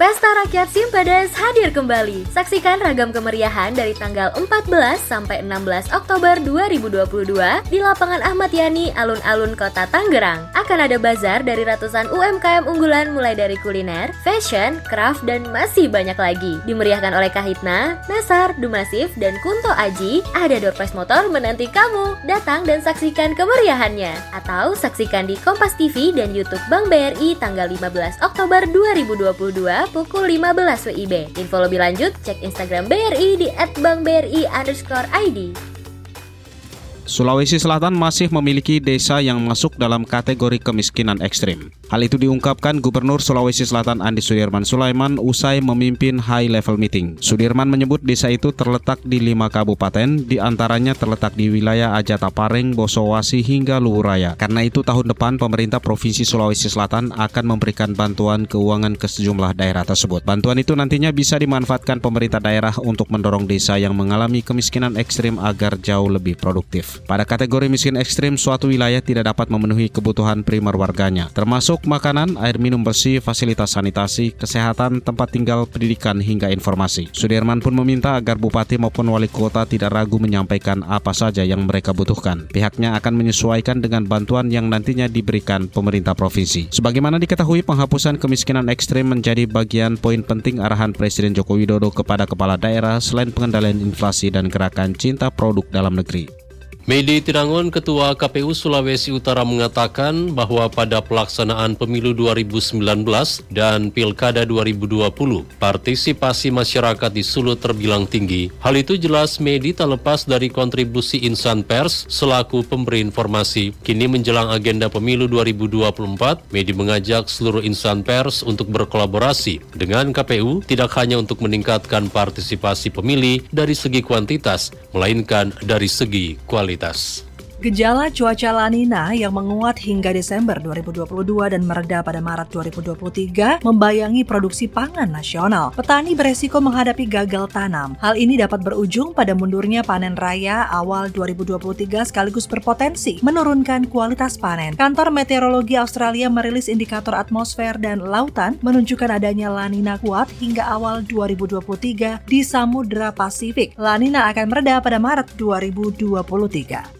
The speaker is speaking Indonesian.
Pesta Rakyat Simpadas hadir kembali. Saksikan ragam kemeriahan dari tanggal 14 sampai 16 Oktober 2022 di lapangan Ahmad Yani, alun-alun Kota Tangerang. Akan ada bazar dari ratusan UMKM unggulan mulai dari kuliner, fashion, craft, dan masih banyak lagi. Dimeriahkan oleh Kahitna, Nasar, Dumasif, dan Kunto Aji, ada door motor menanti kamu. Datang dan saksikan kemeriahannya. Atau saksikan di Kompas TV dan Youtube Bank BRI tanggal 15 Oktober 2022 pukul 15 WIB. Info lebih lanjut, cek Instagram BRI di @bankbri underscore ID. Sulawesi Selatan masih memiliki desa yang masuk dalam kategori kemiskinan ekstrim. Hal itu diungkapkan Gubernur Sulawesi Selatan Andi Sudirman Sulaiman usai memimpin high level meeting. Sudirman menyebut desa itu terletak di lima kabupaten, di antaranya terletak di wilayah Ajata Pareng, Bosowasi hingga Luhuraya. Karena itu tahun depan pemerintah Provinsi Sulawesi Selatan akan memberikan bantuan keuangan ke sejumlah daerah tersebut. Bantuan itu nantinya bisa dimanfaatkan pemerintah daerah untuk mendorong desa yang mengalami kemiskinan ekstrim agar jauh lebih produktif. Pada kategori miskin ekstrim, suatu wilayah tidak dapat memenuhi kebutuhan primer warganya, termasuk makanan, air minum bersih, fasilitas sanitasi, kesehatan, tempat tinggal, pendidikan, hingga informasi. Sudirman pun meminta agar bupati maupun wali kota tidak ragu menyampaikan apa saja yang mereka butuhkan. Pihaknya akan menyesuaikan dengan bantuan yang nantinya diberikan pemerintah provinsi. Sebagaimana diketahui, penghapusan kemiskinan ekstrim menjadi bagian poin penting arahan Presiden Joko Widodo kepada kepala daerah selain pengendalian inflasi dan gerakan cinta produk dalam negeri. Medi Tirangon, Ketua KPU Sulawesi Utara mengatakan bahwa pada pelaksanaan pemilu 2019 dan Pilkada 2020, partisipasi masyarakat di Sulut terbilang tinggi. Hal itu jelas Medi tak lepas dari kontribusi insan pers selaku pemberi informasi. Kini menjelang agenda pemilu 2024, Medi mengajak seluruh insan pers untuk berkolaborasi dengan KPU tidak hanya untuk meningkatkan partisipasi pemilih dari segi kuantitas, melainkan dari segi kualitas kualitas. Gejala cuaca La Nina yang menguat hingga Desember 2022 dan mereda pada Maret 2023 membayangi produksi pangan nasional. Petani beresiko menghadapi gagal tanam. Hal ini dapat berujung pada mundurnya panen raya awal 2023 sekaligus berpotensi menurunkan kualitas panen. Kantor Meteorologi Australia merilis indikator atmosfer dan lautan menunjukkan adanya La Nina kuat hingga awal 2023 di Samudra Pasifik. La Nina akan mereda pada Maret 2023.